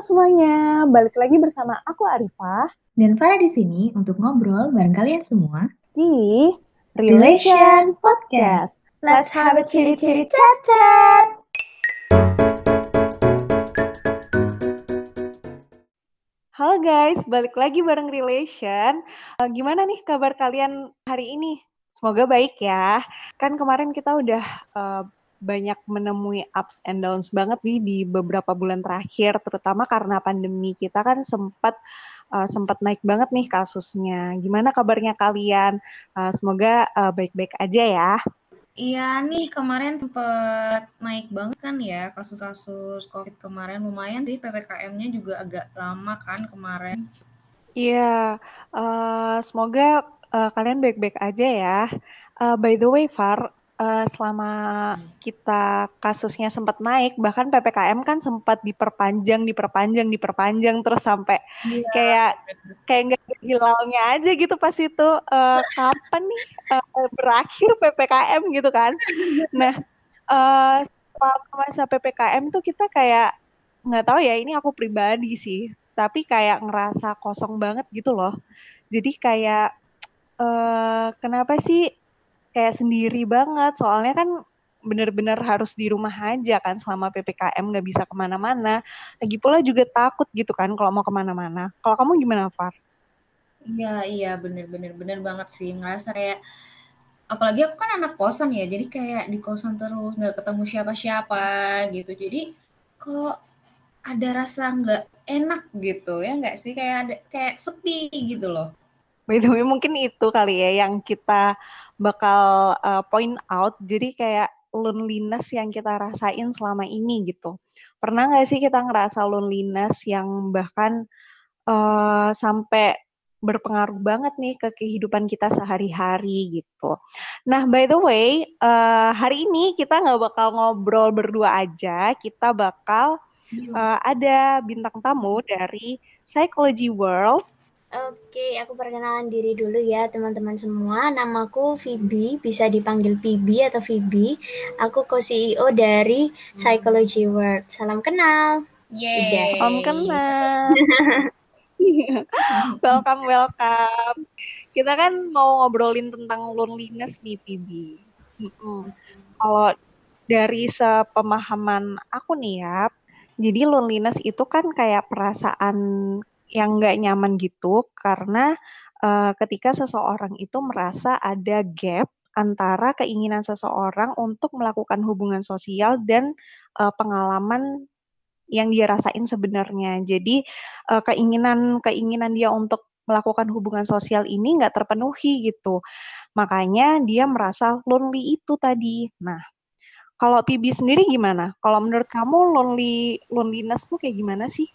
Halo semuanya, balik lagi bersama aku Arifah dan Farah di sini untuk ngobrol bareng kalian semua di Relation Podcast. Let's have a chili-chili chat-chat. Halo guys, balik lagi bareng Relation. Uh, gimana nih kabar kalian hari ini? Semoga baik ya. Kan kemarin kita udah uh, banyak menemui ups and downs banget nih di beberapa bulan terakhir, terutama karena pandemi kita kan sempat uh, sempat naik banget nih kasusnya. Gimana kabarnya kalian? Uh, semoga baik-baik uh, aja ya. Iya nih kemarin sempat naik banget kan ya kasus-kasus COVID kemarin lumayan sih ppkm-nya juga agak lama kan kemarin. Iya, uh, semoga uh, kalian baik-baik aja ya. Uh, by the way, Far, uh, selama kita kasusnya sempat naik, bahkan PPKM kan sempat diperpanjang, diperpanjang, diperpanjang terus sampai yeah. kayak kayak nggak hilalnya aja gitu pas itu uh, kapan nih uh, berakhir PPKM gitu kan. Nah, uh, selama masa PPKM tuh kita kayak nggak tahu ya ini aku pribadi sih, tapi kayak ngerasa kosong banget gitu loh. Jadi kayak uh, kenapa sih kayak sendiri banget. Soalnya kan bener-bener harus di rumah aja kan selama ppkm nggak bisa ke mana-mana. Lagi pula juga takut gitu kan kalau mau ke mana-mana. Kalau kamu gimana Far? Iya iya bener-bener bener banget sih. Ngerasa kayak apalagi aku kan anak kosan ya jadi kayak di kosan terus nggak ketemu siapa-siapa gitu. Jadi kok ada rasa nggak enak gitu ya nggak sih? Kayak ada kayak sepi gitu loh By the way, mungkin itu kali ya yang kita bakal uh, point out. Jadi kayak loneliness yang kita rasain selama ini gitu. Pernah nggak sih kita ngerasa loneliness yang bahkan uh, sampai berpengaruh banget nih ke kehidupan kita sehari-hari gitu. Nah, by the way, uh, hari ini kita nggak bakal ngobrol berdua aja, kita bakal uh, ada bintang tamu dari Psychology World Oke, aku perkenalan diri dulu ya teman-teman semua. Namaku Vibi, bisa dipanggil Vibi atau Vibi. Aku co-CEO dari Psychology World. Salam kenal. Yeay. Salam kenal. welcome, welcome. Kita kan mau ngobrolin tentang loneliness nih, Vibi. Kalau dari sepemahaman aku nih ya, jadi loneliness itu kan kayak perasaan yang nggak nyaman gitu karena uh, ketika seseorang itu merasa ada gap antara keinginan seseorang untuk melakukan hubungan sosial dan uh, pengalaman yang dia rasain sebenarnya. Jadi uh, keinginan keinginan dia untuk melakukan hubungan sosial ini nggak terpenuhi gitu. Makanya dia merasa lonely itu tadi. Nah, kalau Pibi sendiri gimana? Kalau menurut kamu lonely loneliness tuh kayak gimana sih?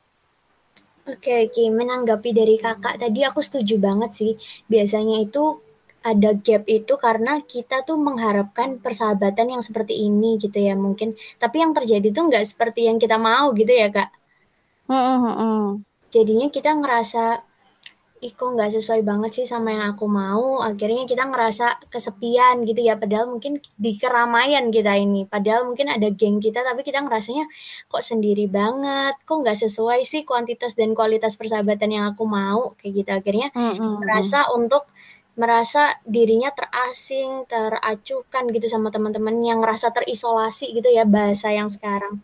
Oke oke, menanggapi dari Kakak tadi aku setuju banget sih. Biasanya itu ada gap itu karena kita tuh mengharapkan persahabatan yang seperti ini gitu ya mungkin. Tapi yang terjadi tuh nggak seperti yang kita mau gitu ya Kak. Mm Jadinya kita ngerasa ih kok nggak sesuai banget sih sama yang aku mau akhirnya kita ngerasa kesepian gitu ya padahal mungkin di keramaian kita ini padahal mungkin ada geng kita tapi kita ngerasanya kok sendiri banget kok nggak sesuai sih kuantitas dan kualitas persahabatan yang aku mau kayak gitu akhirnya mm-hmm. merasa untuk merasa dirinya terasing, teracuhkan gitu sama teman-teman yang ngerasa terisolasi gitu ya bahasa yang sekarang.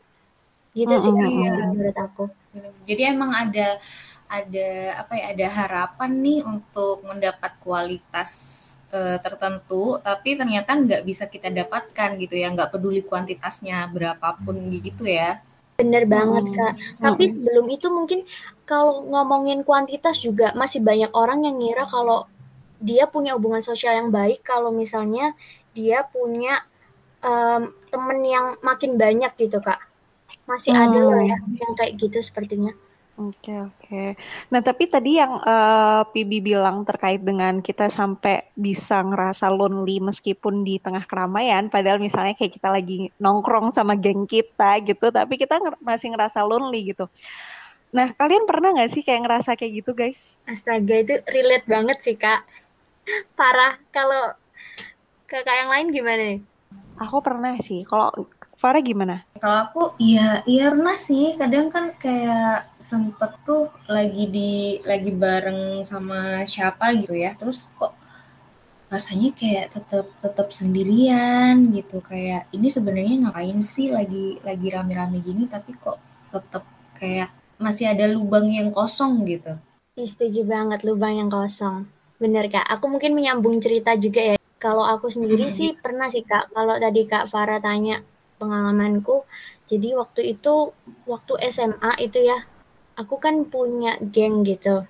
Gitu mm-hmm. sih kan, menurut aku. Jadi emang ada ada apa ya ada harapan nih untuk mendapat kualitas uh, tertentu tapi ternyata nggak bisa kita dapatkan gitu ya nggak peduli kuantitasnya berapapun gitu ya bener banget hmm. kak tapi hmm. sebelum itu mungkin kalau ngomongin kuantitas juga masih banyak orang yang ngira kalau dia punya hubungan sosial yang baik kalau misalnya dia punya um, temen yang makin banyak gitu kak masih hmm. ada loh ya yang kayak gitu sepertinya Oke oke. Nah, tapi tadi yang, uh, Pibi bilang terkait dengan kita sampai bisa ngerasa lonely meskipun di tengah keramaian, padahal misalnya kayak kita lagi nongkrong sama geng kita gitu, tapi kita nger masih ngerasa lonely gitu. Nah, kalian pernah nggak sih kayak ngerasa kayak gitu, guys? Astaga, itu relate banget sih, Kak. Parah. Kalau Kakak yang lain gimana nih? Aku pernah sih. Kalau Farah gimana? Kalau aku iya iya pernah sih. Kadang kan kayak sempet tuh lagi di lagi bareng sama siapa gitu ya. Terus kok rasanya kayak tetap tetap sendirian gitu kayak ini sebenarnya ngapain sih lagi lagi rame-rame gini tapi kok tetap kayak masih ada lubang yang kosong gitu. Setuju banget lubang yang kosong. Bener kak. Aku mungkin menyambung cerita juga ya. Kalau aku sendiri Hmm. sih pernah sih kak. Kalau tadi kak Farah tanya pengalamanku. Jadi waktu itu waktu SMA itu ya. Aku kan punya geng gitu.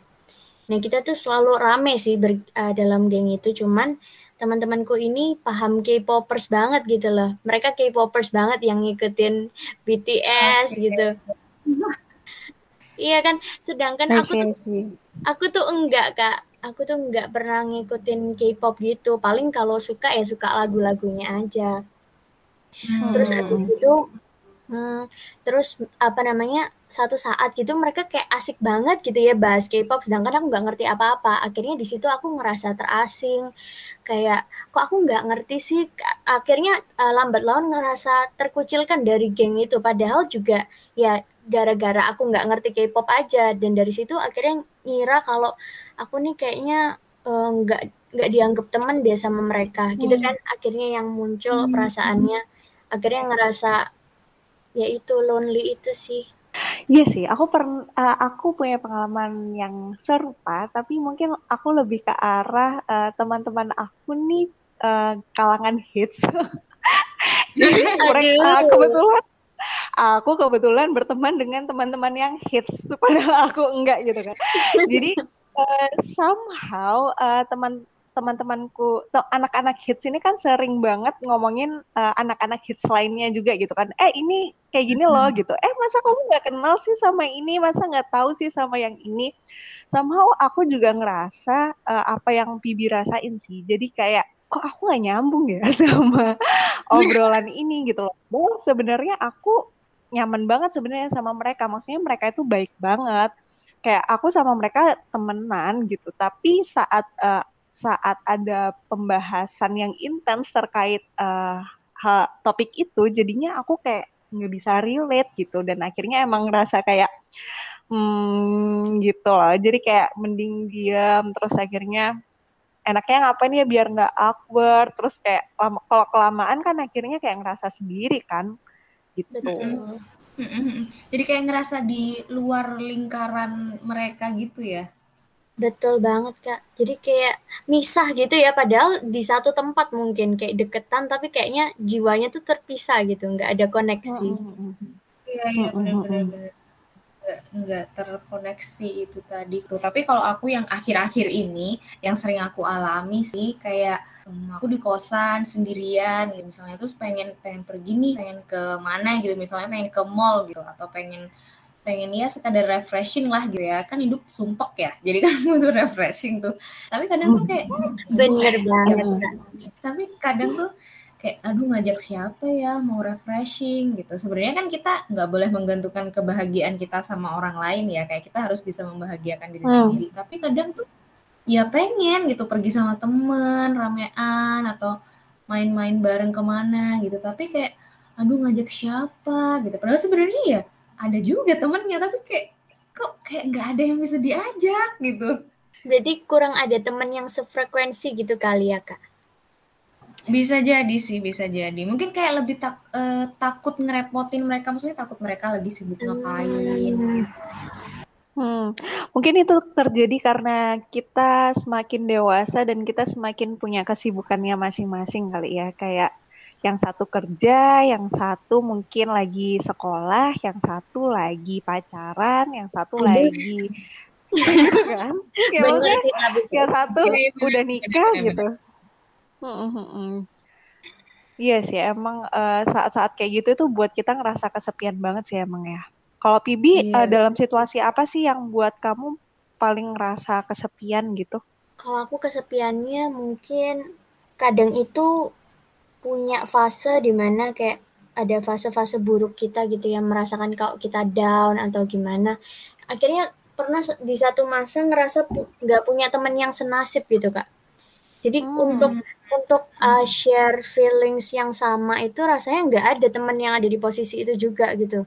Nah kita tuh selalu rame sih ber, uh, dalam geng itu. Cuman teman-temanku ini paham K-popers banget gitu loh. Mereka K-popers banget yang ngikutin BTS Oke. gitu. Iya kan, sedangkan aku tuh aku tuh enggak kak, aku tuh enggak pernah ngikutin K-pop gitu. Paling kalau suka ya suka lagu-lagunya aja. Terus abis Hmm. itu, hmm, terus apa namanya satu saat gitu mereka kayak asik banget gitu ya bahas K-pop, sedangkan aku nggak ngerti apa-apa. Akhirnya di situ aku ngerasa terasing, kayak kok aku nggak ngerti sih. Akhirnya uh, lambat laun ngerasa terkucilkan dari geng itu. Padahal juga ya gara-gara aku nggak ngerti K-pop aja dan dari situ akhirnya ngira kalau aku nih kayaknya uh, nggak nggak dianggap teman deh sama mereka gitu Hmm. kan akhirnya yang muncul Hmm. perasaannya akhirnya ngerasa ya itu lonely itu sih Iya sih, aku pernah aku punya pengalaman yang serupa, tapi mungkin aku lebih ke arah uh, teman-teman aku nih uh, kalangan hits. Jadi mereka uh, kebetulan aku kebetulan berteman dengan teman-teman yang hits, padahal aku enggak gitu kan. Jadi uh, somehow uh, teman teman-temanku anak-anak hits ini kan sering banget ngomongin uh, anak-anak hits lainnya juga gitu kan. Eh ini kayak gini loh gitu. Eh masa kamu nggak kenal sih sama ini? Masa nggak tahu sih sama yang ini? Somehow aku juga ngerasa uh, apa yang Bibi rasain sih. Jadi kayak kok aku nggak nyambung ya sama obrolan ini? gitu loh. Bahwa sebenarnya aku nyaman banget sebenarnya sama mereka. Maksudnya mereka itu baik banget. Kayak aku sama mereka temenan gitu. Tapi saat uh, saat ada pembahasan yang intens terkait uh, topik itu jadinya aku kayak nggak bisa relate gitu. Dan akhirnya emang ngerasa kayak hmm, gitu loh. Jadi kayak mending diam terus akhirnya enaknya ngapain ya biar nggak awkward. Terus kayak lama, kalau kelamaan kan akhirnya kayak ngerasa sendiri kan gitu. Betul. Mm-mm. Jadi kayak ngerasa di luar lingkaran mereka gitu ya. Betul banget kak. Jadi kayak misah gitu ya padahal di satu tempat mungkin kayak deketan tapi kayaknya jiwanya tuh terpisah gitu nggak ada koneksi. Iya iya benar-benar benar. Nggak, nggak terkoneksi itu tadi tuh. Tapi kalau aku yang akhir-akhir ini yang sering aku alami sih kayak um, aku di kosan sendirian gitu. Misalnya terus pengen pengen pergi nih pengen ke mana gitu. Misalnya pengen ke mall gitu atau pengen pengen ya sekadar refreshing lah gitu ya. Kan hidup sumpek ya. Jadi kan butuh refreshing tuh. Tapi kadang tuh kayak bener banget. tapi kadang tuh kayak aduh ngajak siapa ya mau refreshing gitu. Sebenarnya kan kita nggak boleh menggantungkan kebahagiaan kita sama orang lain ya. Kayak kita harus bisa membahagiakan diri Hmm. sendiri. Tapi kadang tuh ya pengen gitu pergi sama temen ramean atau main-main bareng ke mana gitu. Tapi kayak aduh ngajak siapa gitu. Padahal sebenarnya ya ada juga temennya tapi kayak kok kayak nggak ada yang bisa diajak gitu berarti kurang ada teman yang sefrekuensi gitu kali ya kak Bisa jadi sih, bisa jadi. Mungkin kayak lebih tak, eh, takut ngerepotin mereka, maksudnya takut mereka lagi sibuk ngapain. Hmm. Hmm, mungkin itu terjadi karena kita semakin dewasa dan kita semakin punya kesibukannya masing-masing kali ya. Kayak yang satu kerja, yang satu mungkin lagi sekolah, yang satu lagi pacaran, yang satu Aduh. lagi gitu kan? Ya maksudnya yang satu Iya, iya, udah nikah gitu. Mm, mm, mm. Iya sih, emang eh, saat-saat kayak gitu itu buat kita ngerasa kesepian banget sih emang ya. Kalau Pibi Iya. eh, dalam situasi apa sih yang buat kamu paling ngerasa kesepian gitu? kalau aku kesepiannya mungkin kadang itu punya fase di mana kayak ada fase-fase buruk kita gitu ya merasakan kalau kita down atau gimana akhirnya pernah di satu masa ngerasa pu- nggak punya teman yang senasib gitu kak Jadi untuk untuk uh, share feelings yang sama itu rasanya nggak ada teman yang ada di posisi itu juga gitu.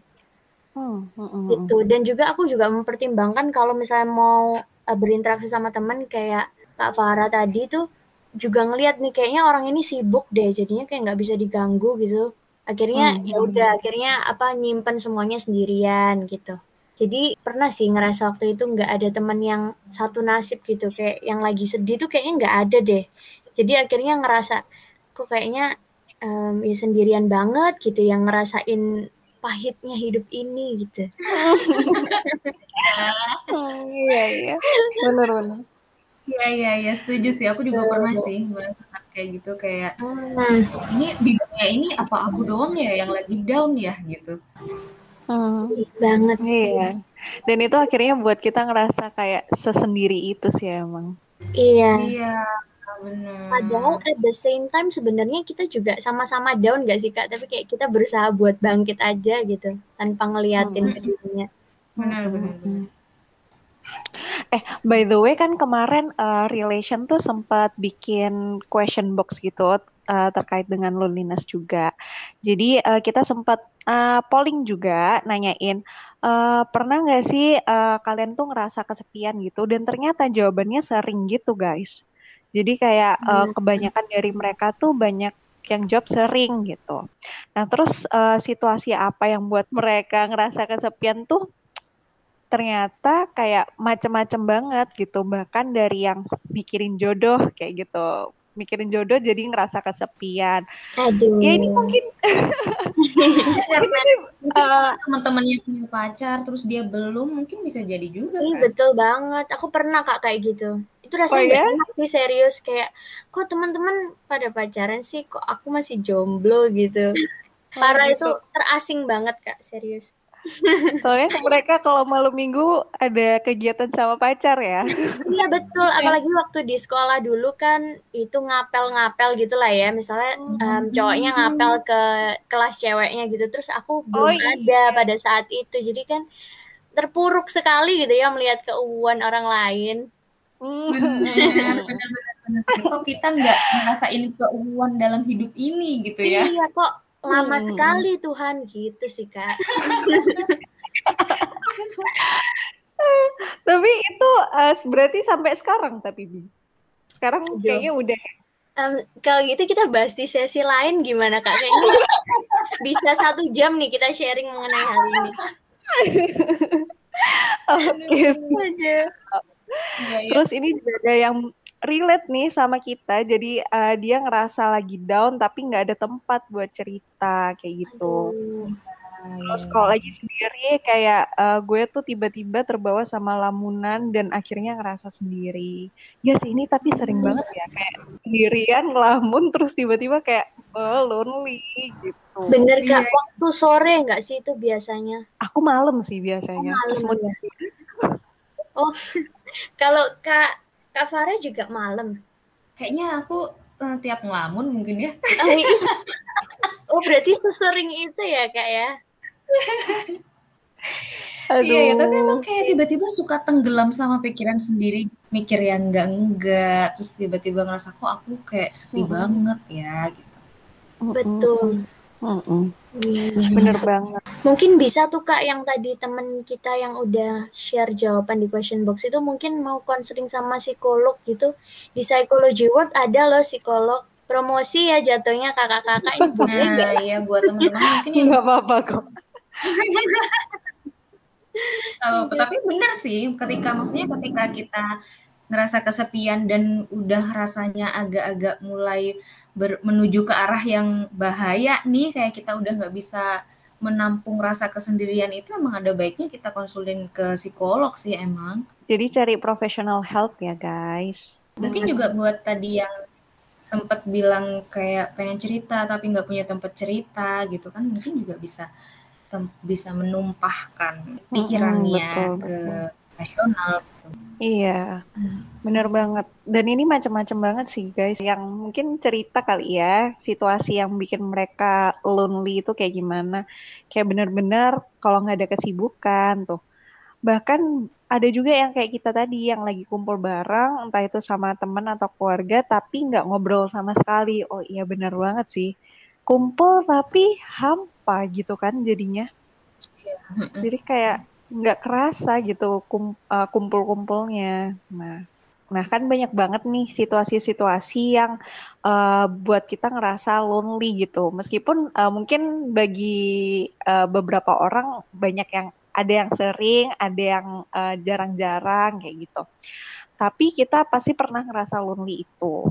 Hmm, hmm, hmm, Gitu. Dan juga aku juga mempertimbangkan kalau misalnya mau uh, berinteraksi sama teman kayak Kak Farah tadi tuh juga ngelihat nih kayaknya orang ini sibuk deh, jadinya kayak nggak bisa diganggu gitu. Akhirnya Hmm, ya udah, akhirnya apa nyimpen semuanya sendirian gitu. Jadi pernah sih ngerasa waktu itu nggak ada teman yang satu nasib gitu, kayak yang lagi sedih tuh kayaknya nggak ada deh. Jadi akhirnya ngerasa kok kayaknya um, ya sendirian banget gitu yang ngerasain pahitnya hidup ini gitu. Hmm, iya iya, benar benar. Iya iya iya setuju sih. Aku juga pernah sih merasakan kayak gitu kayak Hmm. ini di dunia ini apa aku doang ya yang lagi down ya gitu. Hmm, banget. iya. Dan itu akhirnya buat kita ngerasa kayak sesendiri itu sih emang. Iya. Iya benar. Padahal at the same time sebenarnya kita juga sama-sama down gak sih kak? Tapi kayak kita berusaha buat bangkit aja gitu tanpa ngeliatin ke dirinya. Benar benar. benar. Eh, by the way kan kemarin uh, relation tuh sempat bikin question box gitu uh, terkait dengan loneliness juga. Jadi uh, kita sempat uh, polling juga nanyain uh, pernah nggak sih uh, kalian tuh ngerasa kesepian gitu? Dan ternyata jawabannya sering gitu guys. Jadi kayak uh, kebanyakan dari mereka tuh banyak yang job sering gitu. Nah terus uh, situasi apa yang buat mereka ngerasa kesepian tuh ternyata kayak macem-macem banget gitu bahkan dari yang mikirin jodoh kayak gitu mikirin jodoh jadi ngerasa kesepian Aduh. ya ini mungkin Karena uh, teman-temannya punya pacar terus dia belum mungkin bisa jadi juga Ih, kan. betul banget. Aku pernah kak kayak gitu. Itu rasanya Oh, ya? serius kayak kok teman-teman pada pacaran sih kok aku masih jomblo gitu. Parah gitu. itu terasing banget kak serius. Soalnya mereka kalau malam minggu ada kegiatan sama pacar ya Iya betul, apalagi waktu di sekolah dulu kan itu ngapel-ngapel gitu lah ya. Misalnya em, cowoknya ngapel ke kelas ceweknya gitu, terus aku belum iya. ada pada saat itu. Jadi kan terpuruk sekali gitu ya melihat keuuan orang lain. Hmm. Benar, benar, benar, benar. Kok kita nggak ngerasain keuuan dalam hidup ini gitu ya? Iya kok lama Hmm. sekali Tuhan gitu sih kak. tapi itu uh, berarti sampai sekarang tapi Bi sekarang Aduh. kayaknya udah Em, kalau gitu kita bahas di sesi lain gimana kak? Kayaknya bisa satu jam nih kita sharing mengenai hal ini. oke Aduh. Iya, iya. Terus ini juga ada yang relate nih sama kita. Jadi uh, dia ngerasa lagi down tapi nggak ada tempat buat cerita kayak gitu. Aduh. Terus kalau lagi sendiri kayak uh, gue tuh tiba-tiba terbawa sama lamunan dan akhirnya ngerasa sendiri. Ya sih ini tapi sering banget ya kayak sendirian ngelamun terus tiba-tiba kayak oh, lonely gitu. Bener kak, Iya. waktu sore nggak sih itu biasanya? Aku malam sih biasanya. Oh, Pas malam ya? Oh, kalau kak kak Farah juga malam. Kayaknya aku eh, tiap ngelamun mungkin ya. Oh, iya. Oh, berarti sesering itu ya kak ya? Aduh. Iya, ya, tapi emang kayak tiba-tiba suka tenggelam sama pikiran sendiri, mikir yang enggak-enggak, terus tiba-tiba ngerasa kok aku kayak sepi Mm-mm. banget ya gitu. Betul. Mm-mm. Iya, iya. Bener banget. Mungkin bisa tuh kak yang tadi temen kita yang udah share jawaban di question box itu mungkin mau konseling sama psikolog gitu. Di Psychology World ada loh psikolog promosi ya jatuhnya kakak-kakak ini? Nah, iya buat teman-teman mungkin yang apa-apa kok. tahu, tapi benar sih ketika maksudnya ketika kita ngerasa kesepian dan udah rasanya agak-agak mulai ber- menuju ke arah yang bahaya nih kayak kita udah nggak bisa menampung rasa kesendirian itu emang ada baiknya kita konsulin ke psikolog sih emang. Jadi cari professional help ya guys. Mungkin juga buat tadi yang sempat bilang kayak pengen cerita tapi nggak punya tempat cerita gitu kan mungkin juga bisa bisa menumpahkan pikirannya betul, ke betul. Profesional gitu. Iya, bener banget. Dan ini macam-macam banget sih guys. Yang mungkin cerita kali ya, situasi yang bikin mereka lonely itu kayak gimana. Kayak bener-bener kalau nggak ada kesibukan tuh. bahkan ada juga yang kayak kita tadi yang lagi kumpul bareng entah itu sama teman atau keluarga tapi nggak ngobrol sama sekali oh iya benar banget sih kumpul tapi hampa gitu kan jadinya jadi kayak nggak kerasa gitu kum, uh, kumpul-kumpulnya nah Nah, kan banyak banget nih situasi-situasi yang uh, buat kita ngerasa lonely gitu. Meskipun uh, mungkin bagi uh, beberapa orang banyak yang ada yang sering, ada yang uh, jarang-jarang kayak gitu. Tapi kita pasti pernah ngerasa lonely itu.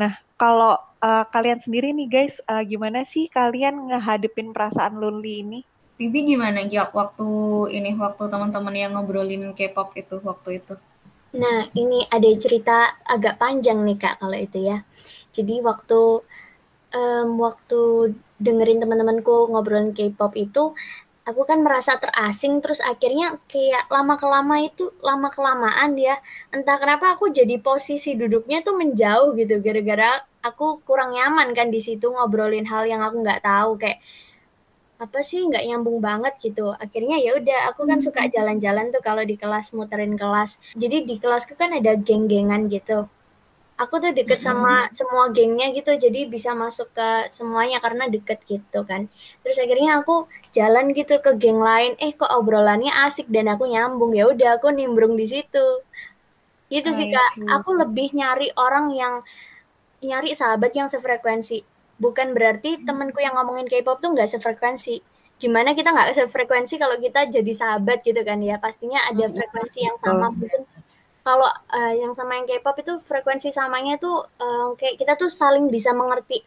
Nah, kalau uh, kalian sendiri nih guys, uh, gimana sih kalian ngehadepin perasaan lonely ini? Bibi gimana ya waktu ini waktu teman-teman yang ngobrolin K-pop itu waktu itu? Nah, ini ada cerita agak panjang nih Kak kalau itu ya. Jadi waktu um, waktu dengerin teman-temanku ngobrolin K-pop itu, aku kan merasa terasing terus akhirnya kayak lama kelama itu lama kelamaan ya entah kenapa aku jadi posisi duduknya tuh menjauh gitu gara-gara aku kurang nyaman kan di situ ngobrolin hal yang aku nggak tahu kayak apa sih nggak nyambung banget gitu. Akhirnya ya udah aku kan suka hmm. jalan-jalan tuh kalau di kelas muterin kelas. Jadi di kelasku kan ada geng-gengan gitu. Aku tuh deket sama hmm. semua gengnya gitu jadi bisa masuk ke semuanya karena deket gitu kan. Terus akhirnya aku jalan gitu ke geng lain. Eh kok obrolannya asik dan aku nyambung? Ya udah aku nimbrung di situ. Gitu sih kak. aku lebih nyari orang yang nyari sahabat yang sefrekuensi bukan berarti temenku yang ngomongin K-pop tuh nggak sefrekuensi. Gimana kita nggak sefrekuensi kalau kita jadi sahabat gitu kan ya? Pastinya ada hmm, frekuensi yang sama. Mungkin kalau uh, yang sama yang K-pop itu frekuensi samanya tuh uh, kayak kita tuh saling bisa mengerti.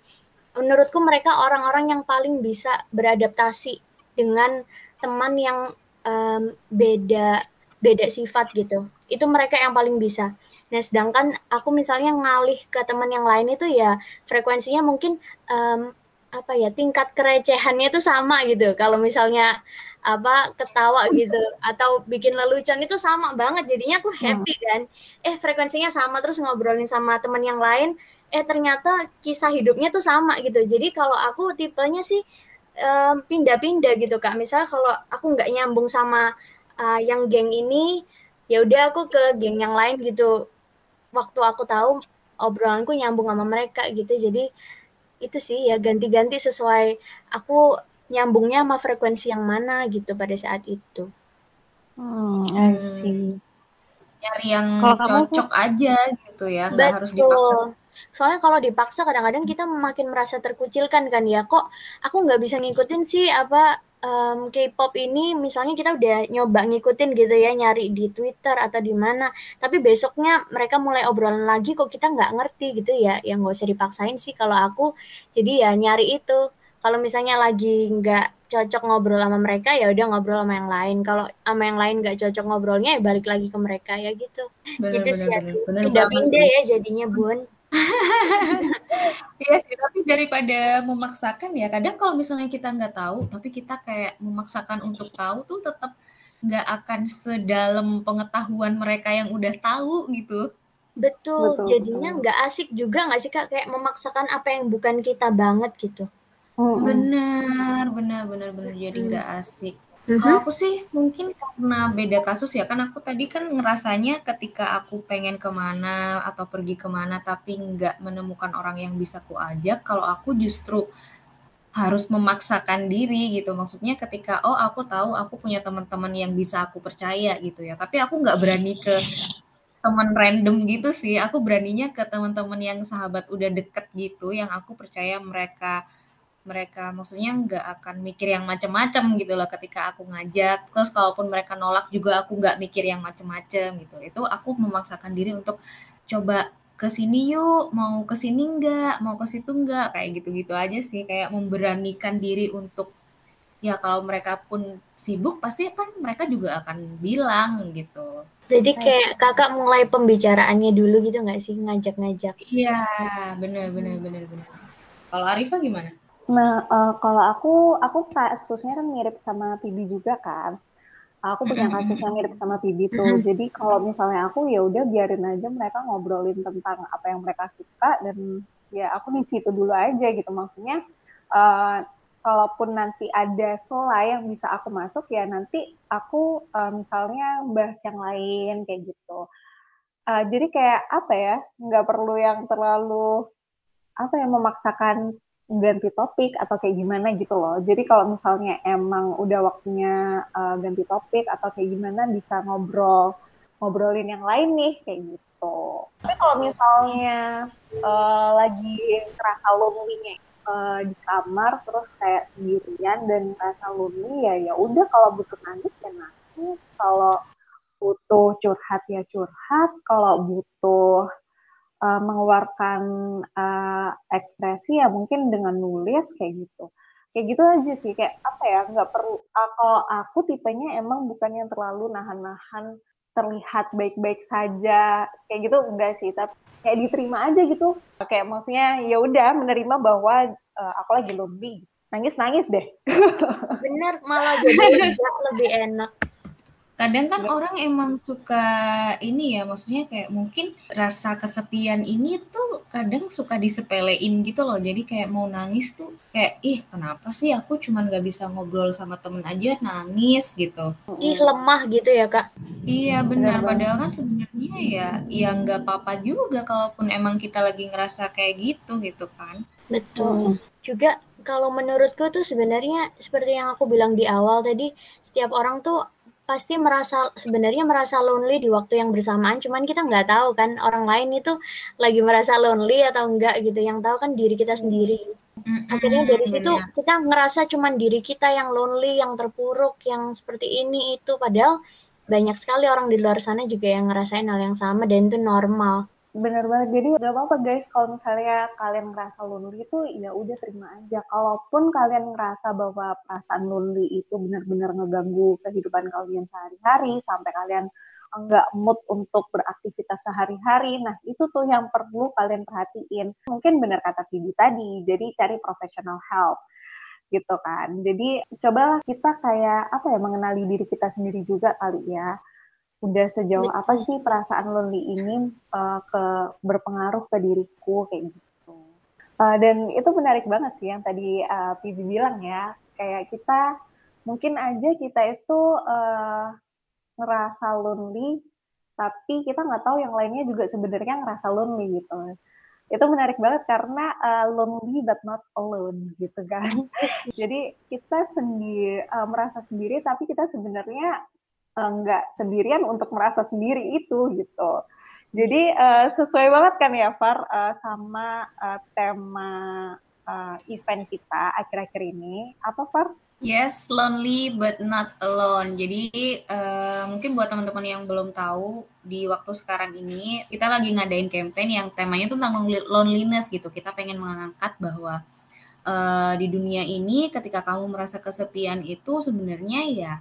Menurutku mereka orang-orang yang paling bisa beradaptasi dengan teman yang um, beda beda sifat gitu. Itu mereka yang paling bisa. Nah sedangkan aku misalnya ngalih ke teman yang lain itu ya frekuensinya mungkin um, apa ya tingkat kerecehannya itu sama gitu. Kalau misalnya apa ketawa gitu atau bikin lelucon itu sama banget. Jadinya aku happy kan. Eh frekuensinya sama terus ngobrolin sama teman yang lain. Eh ternyata kisah hidupnya tuh sama gitu. Jadi kalau aku tipenya sih pindah-pindah gitu kak. Misalnya kalau aku nggak nyambung sama uh, yang geng ini ya udah aku ke geng yang lain gitu waktu aku tahu obrolanku nyambung sama mereka gitu jadi itu sih ya ganti-ganti sesuai aku nyambungnya sama frekuensi yang mana gitu pada saat itu. Hmm, I see. Nyari yang Kalau cocok kamu... aja gitu ya, nggak harus dipaksa. Soalnya kalau dipaksa kadang-kadang kita makin merasa terkucilkan kan ya, kok aku nggak bisa ngikutin sih apa um, K-pop ini? Misalnya kita udah nyoba ngikutin gitu ya nyari di Twitter atau di mana. Tapi besoknya mereka mulai obrolan lagi kok kita nggak ngerti gitu ya. Yang nggak usah dipaksain sih kalau aku. Jadi ya nyari itu. Kalau misalnya lagi nggak cocok ngobrol sama mereka ya udah ngobrol sama yang lain. Kalau sama yang lain nggak cocok ngobrolnya ya balik lagi ke mereka ya gitu. Bener, gitu sih. pindah-pindah ya jadinya bun Iya sih, tapi daripada memaksakan ya, kadang kalau misalnya kita nggak tahu, tapi kita kayak memaksakan untuk tahu tuh tetap nggak akan sedalam pengetahuan mereka yang udah tahu gitu. Betul, Betul jadinya nggak asik juga nggak sih Kak, kayak memaksakan apa yang bukan kita banget gitu. Benar benar benar benar, jadi nggak asik. Mm-hmm. Kalau aku sih mungkin karena beda kasus ya, kan aku tadi kan ngerasanya ketika aku pengen ke mana atau pergi ke mana tapi nggak menemukan orang yang bisa ku ajak, kalau aku justru harus memaksakan diri gitu. Maksudnya ketika, oh aku tahu aku punya teman-teman yang bisa aku percaya gitu ya, tapi aku nggak berani ke teman random gitu sih, aku beraninya ke teman-teman yang sahabat udah deket gitu, yang aku percaya mereka mereka maksudnya nggak akan mikir yang macam-macam gitu loh ketika aku ngajak. Terus kalaupun mereka nolak juga aku nggak mikir yang macam-macam gitu. Itu aku memaksakan diri untuk coba ke sini yuk mau ke sini nggak mau ke situ nggak kayak gitu-gitu aja sih. Kayak memberanikan diri untuk ya kalau mereka pun sibuk pasti kan mereka juga akan bilang gitu. Jadi kayak kakak mulai pembicaraannya dulu gitu nggak sih? Ngajak-ngajak. Iya bener bener bener bener. Kalau Arifa gimana Nah, uh, kalau aku aku kasusnya kan mirip sama Pibi juga kan. Aku punya kasus yang mirip sama Pibi tuh. Jadi kalau misalnya aku ya udah biarin aja mereka ngobrolin tentang apa yang mereka suka dan ya aku di situ dulu aja gitu. Maksudnya uh, kalaupun nanti ada sola yang bisa aku masuk ya nanti aku uh, misalnya bahas yang lain kayak gitu. Uh, jadi kayak apa ya, nggak perlu yang terlalu apa yang memaksakan ganti topik atau kayak gimana gitu loh. Jadi kalau misalnya emang udah waktunya uh, ganti topik atau kayak gimana bisa ngobrol ngobrolin yang lain nih kayak gitu. Tapi kalau misalnya uh, lagi ngerasa lonely uh, di kamar terus kayak sendirian dan ngerasa lonely ya ya udah kalau butuh nangis ya nangis. Kalau butuh curhat ya curhat. Kalau butuh uh, mengeluarkan uh, ekspresi ya mungkin dengan nulis kayak gitu. Kayak gitu aja sih kayak apa ya nggak perlu uh, kalau aku tipenya emang bukan yang terlalu nahan-nahan terlihat baik-baik saja kayak gitu enggak sih tapi kayak diterima aja gitu. Kayak maksudnya ya udah menerima bahwa uh, aku lagi lonely nangis nangis deh. Bener malah jadi lebih enak Kadang kan orang emang suka ini ya, maksudnya kayak mungkin rasa kesepian ini tuh kadang suka disepelein gitu loh. Jadi kayak mau nangis tuh kayak ih kenapa sih aku cuman gak bisa ngobrol sama temen aja nangis gitu. Ih lemah gitu ya kak. Iya benar. Padahal kan sebenarnya ya ya nggak apa-apa juga kalaupun emang kita lagi ngerasa kayak gitu gitu kan. Betul. Juga kalau menurutku tuh sebenarnya seperti yang aku bilang di awal tadi, setiap orang tuh pasti merasa sebenarnya merasa lonely di waktu yang bersamaan. Cuman kita nggak tahu kan orang lain itu lagi merasa lonely atau enggak gitu. Yang tahu kan diri kita sendiri. Akhirnya dari situ kita ngerasa cuman diri kita yang lonely yang terpuruk yang seperti ini itu. Padahal banyak sekali orang di luar sana juga yang ngerasain hal yang sama dan itu normal Bener banget. Jadi gak apa-apa guys kalau misalnya kalian ngerasa lonely itu ya udah terima aja. Kalaupun kalian ngerasa bahwa perasaan lonely itu benar-benar ngeganggu kehidupan kalian sehari-hari sampai kalian enggak mood untuk beraktivitas sehari-hari. Nah, itu tuh yang perlu kalian perhatiin. Mungkin benar kata Tibi tadi, jadi cari professional help gitu kan. Jadi cobalah kita kayak apa ya mengenali diri kita sendiri juga kali ya udah sejauh apa sih perasaan lonely ini uh, ke berpengaruh ke diriku kayak gitu. Uh, dan itu menarik banget sih yang tadi uh, Pibi bilang ya, kayak kita mungkin aja kita itu uh, ngerasa lonely, tapi kita nggak tahu yang lainnya juga sebenarnya ngerasa lonely gitu. Itu menarik banget karena uh, lonely but not alone gitu kan. Jadi kita sendiri uh, merasa sendiri, tapi kita sebenarnya nggak sendirian untuk merasa sendiri itu gitu. Jadi uh, sesuai banget kan ya Far uh, sama uh, tema uh, event kita akhir-akhir ini. Apa Far? Yes, lonely but not alone. Jadi uh, mungkin buat teman-teman yang belum tahu di waktu sekarang ini kita lagi ngadain campaign yang temanya tentang loneliness gitu. Kita pengen mengangkat bahwa uh, di dunia ini ketika kamu merasa kesepian itu sebenarnya ya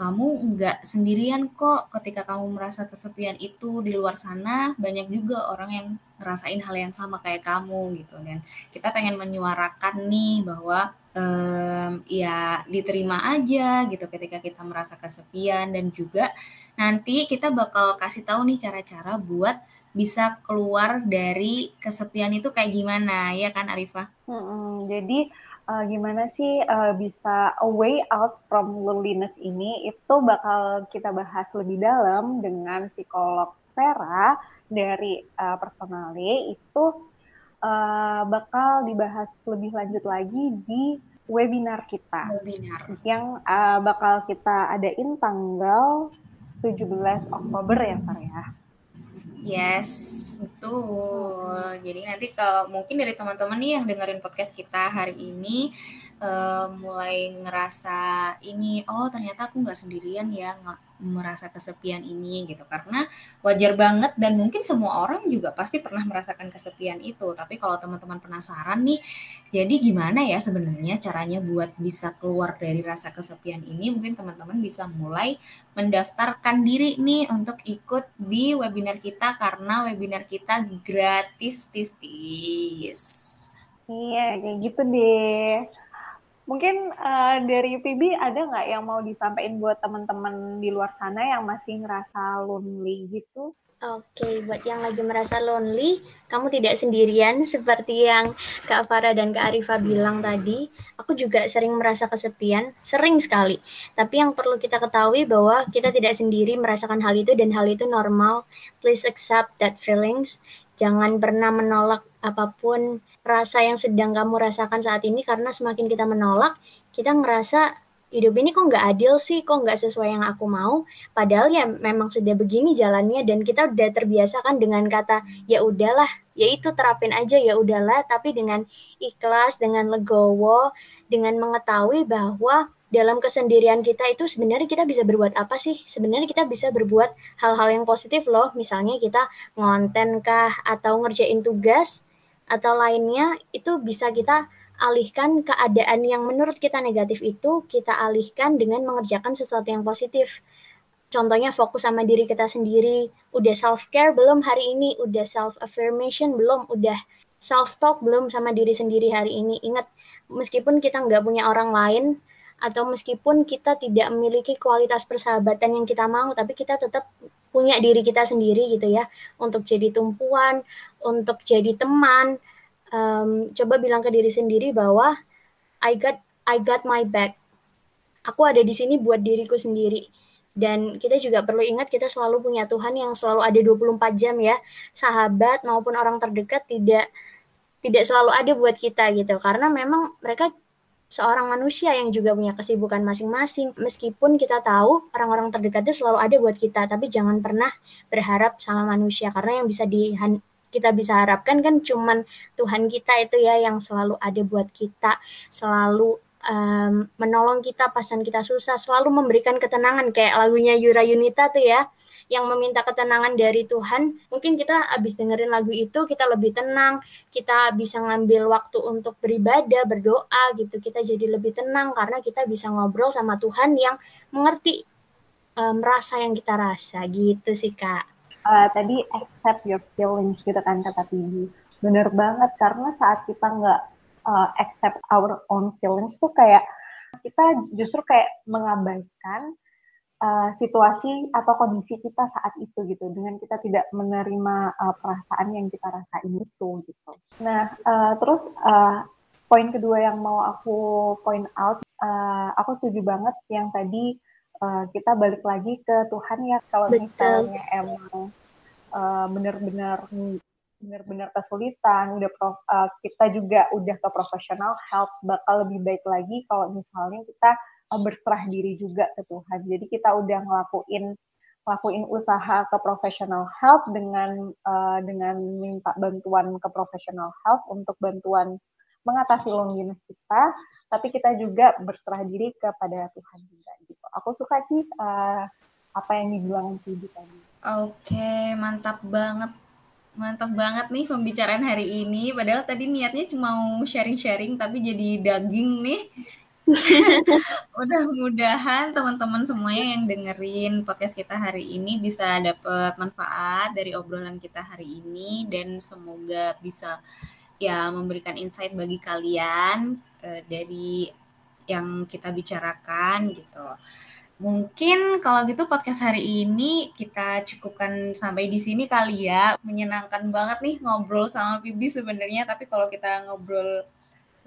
kamu nggak sendirian kok ketika kamu merasa kesepian itu di luar sana. Banyak juga orang yang ngerasain hal yang sama kayak kamu gitu. Dan kita pengen menyuarakan nih bahwa um, ya diterima aja gitu ketika kita merasa kesepian. Dan juga nanti kita bakal kasih tahu nih cara-cara buat bisa keluar dari kesepian itu kayak gimana. Ya kan Arifah? Hmm, jadi uh, gimana sih uh, bisa a way out from loneliness ini itu bakal kita bahas lebih dalam dengan psikolog Vera dari uh, Personale itu uh, bakal dibahas lebih lanjut lagi di webinar kita webinar. yang uh, bakal kita adain tanggal 17 Oktober ya Pak ya. Yes, betul. Jadi nanti kalau mungkin dari teman-teman nih yang dengerin podcast kita hari ini uh, mulai ngerasa ini, oh ternyata aku nggak sendirian ya, nggak merasa kesepian ini gitu. Karena wajar banget dan mungkin semua orang juga pasti pernah merasakan kesepian itu. Tapi kalau teman-teman penasaran nih jadi gimana ya sebenarnya caranya buat bisa keluar dari rasa kesepian ini? Mungkin teman-teman bisa mulai mendaftarkan diri nih untuk ikut di webinar kita karena webinar kita gratis tis tis. Iya kayak gitu deh Mungkin uh, dari PB ada nggak yang mau disampaikan buat teman-teman di luar sana yang masih ngerasa lonely gitu? Oke, buat yang lagi merasa lonely, kamu tidak sendirian seperti yang Kak Farah dan Kak Arifa bilang tadi. Aku juga sering merasa kesepian, sering sekali. Tapi yang perlu kita ketahui bahwa kita tidak sendiri merasakan hal itu dan hal itu normal. Please accept that feelings. Jangan pernah menolak apa pun rasa yang sedang kamu rasakan saat ini karena semakin kita menolak, kita ngerasa hidup ini kok nggak adil sih, kok nggak sesuai yang aku mau. Padahal ya memang sudah begini jalannya dan kita udah terbiasa kan dengan kata ya udahlah, ya itu terapin aja ya udahlah. Tapi dengan ikhlas, dengan legowo, dengan mengetahui bahwa dalam kesendirian kita itu sebenarnya kita bisa berbuat apa sih? Sebenarnya kita bisa berbuat hal-hal yang positif loh. Misalnya kita ngonten kah atau ngerjain tugas atau lainnya itu bisa kita alihkan keadaan yang menurut kita negatif itu kita alihkan dengan mengerjakan sesuatu yang positif. Contohnya fokus sama diri kita sendiri, udah self care belum hari ini, udah self affirmation belum, udah self talk belum sama diri sendiri hari ini. Ingat, meskipun kita nggak punya orang lain atau meskipun kita tidak memiliki kualitas persahabatan yang kita mau, tapi kita tetap punya diri kita sendiri gitu ya, untuk jadi tumpuan, untuk jadi teman, um, coba bilang ke diri sendiri bahwa I got I got my back. Aku ada di sini buat diriku sendiri. Dan kita juga perlu ingat kita selalu punya Tuhan yang selalu ada 24 jam ya. Sahabat maupun orang terdekat tidak tidak selalu ada buat kita gitu. Karena memang mereka seorang manusia yang juga punya kesibukan masing-masing. Meskipun kita tahu orang-orang terdekatnya selalu ada buat kita, tapi jangan pernah berharap sama manusia karena yang bisa di kita bisa harapkan kan cuman Tuhan kita itu ya yang selalu ada buat kita, selalu um, menolong kita pasan kita susah, selalu memberikan ketenangan kayak lagunya Yura Yunita tuh ya, yang meminta ketenangan dari Tuhan. Mungkin kita habis dengerin lagu itu kita lebih tenang, kita bisa ngambil waktu untuk beribadah, berdoa gitu. Kita jadi lebih tenang karena kita bisa ngobrol sama Tuhan yang mengerti um, yang kita rasa gitu sih Kak uh, tadi accept your feelings gitu kan kata Tibi. Bener banget karena saat kita nggak uh, accept our own feelings tuh kayak kita justru kayak mengabaikan uh, situasi atau kondisi kita saat itu gitu dengan kita tidak menerima uh, perasaan yang kita rasain itu gitu. Nah uh, terus uh, poin kedua yang mau aku point out, uh, aku setuju banget yang tadi uh, kita balik lagi ke Tuhan ya kalau misalnya emang uh, benar-benar benar-benar kesulitan, udah prof, uh, kita juga udah ke profesional help bakal lebih baik lagi kalau misalnya kita uh, berserah diri juga ke Tuhan. Jadi kita udah ngelakuin ngelakuin usaha ke profesional help dengan uh, dengan minta bantuan ke profesional help untuk bantuan mengatasi loneliness kita, tapi kita juga berserah diri kepada Tuhan juga gitu. Aku suka sih uh, apa yang dibilang tadi. Oke, mantap banget. Mantap banget nih pembicaraan hari ini. Padahal tadi niatnya cuma mau sharing-sharing, tapi jadi daging nih. Mudah-mudahan teman-teman semuanya yang dengerin podcast kita hari ini bisa dapat manfaat dari obrolan kita hari ini dan semoga bisa ya memberikan insight bagi kalian uh, dari yang kita bicarakan gitu. Mungkin kalau gitu podcast hari ini kita cukupkan sampai di sini kali ya. Menyenangkan banget nih ngobrol sama Bibi sebenarnya, tapi kalau kita ngobrol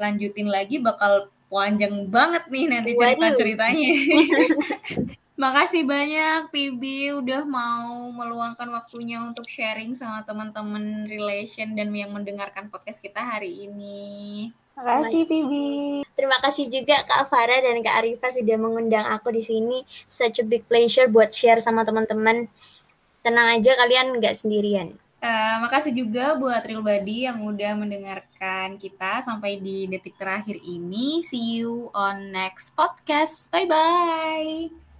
lanjutin lagi bakal panjang banget nih nanti cerita-ceritanya. Makasih banyak Bibi udah mau meluangkan waktunya untuk sharing sama teman-teman relation dan yang mendengarkan podcast kita hari ini. Terima kasih Bibi. Terima kasih juga Kak Farah dan Kak Arifa sudah mengundang aku di sini. Such a big pleasure buat share sama teman-teman. Tenang aja kalian nggak sendirian. Uh, makasih juga buat Real Body yang udah mendengarkan kita sampai di detik terakhir ini. See you on next podcast. Bye-bye.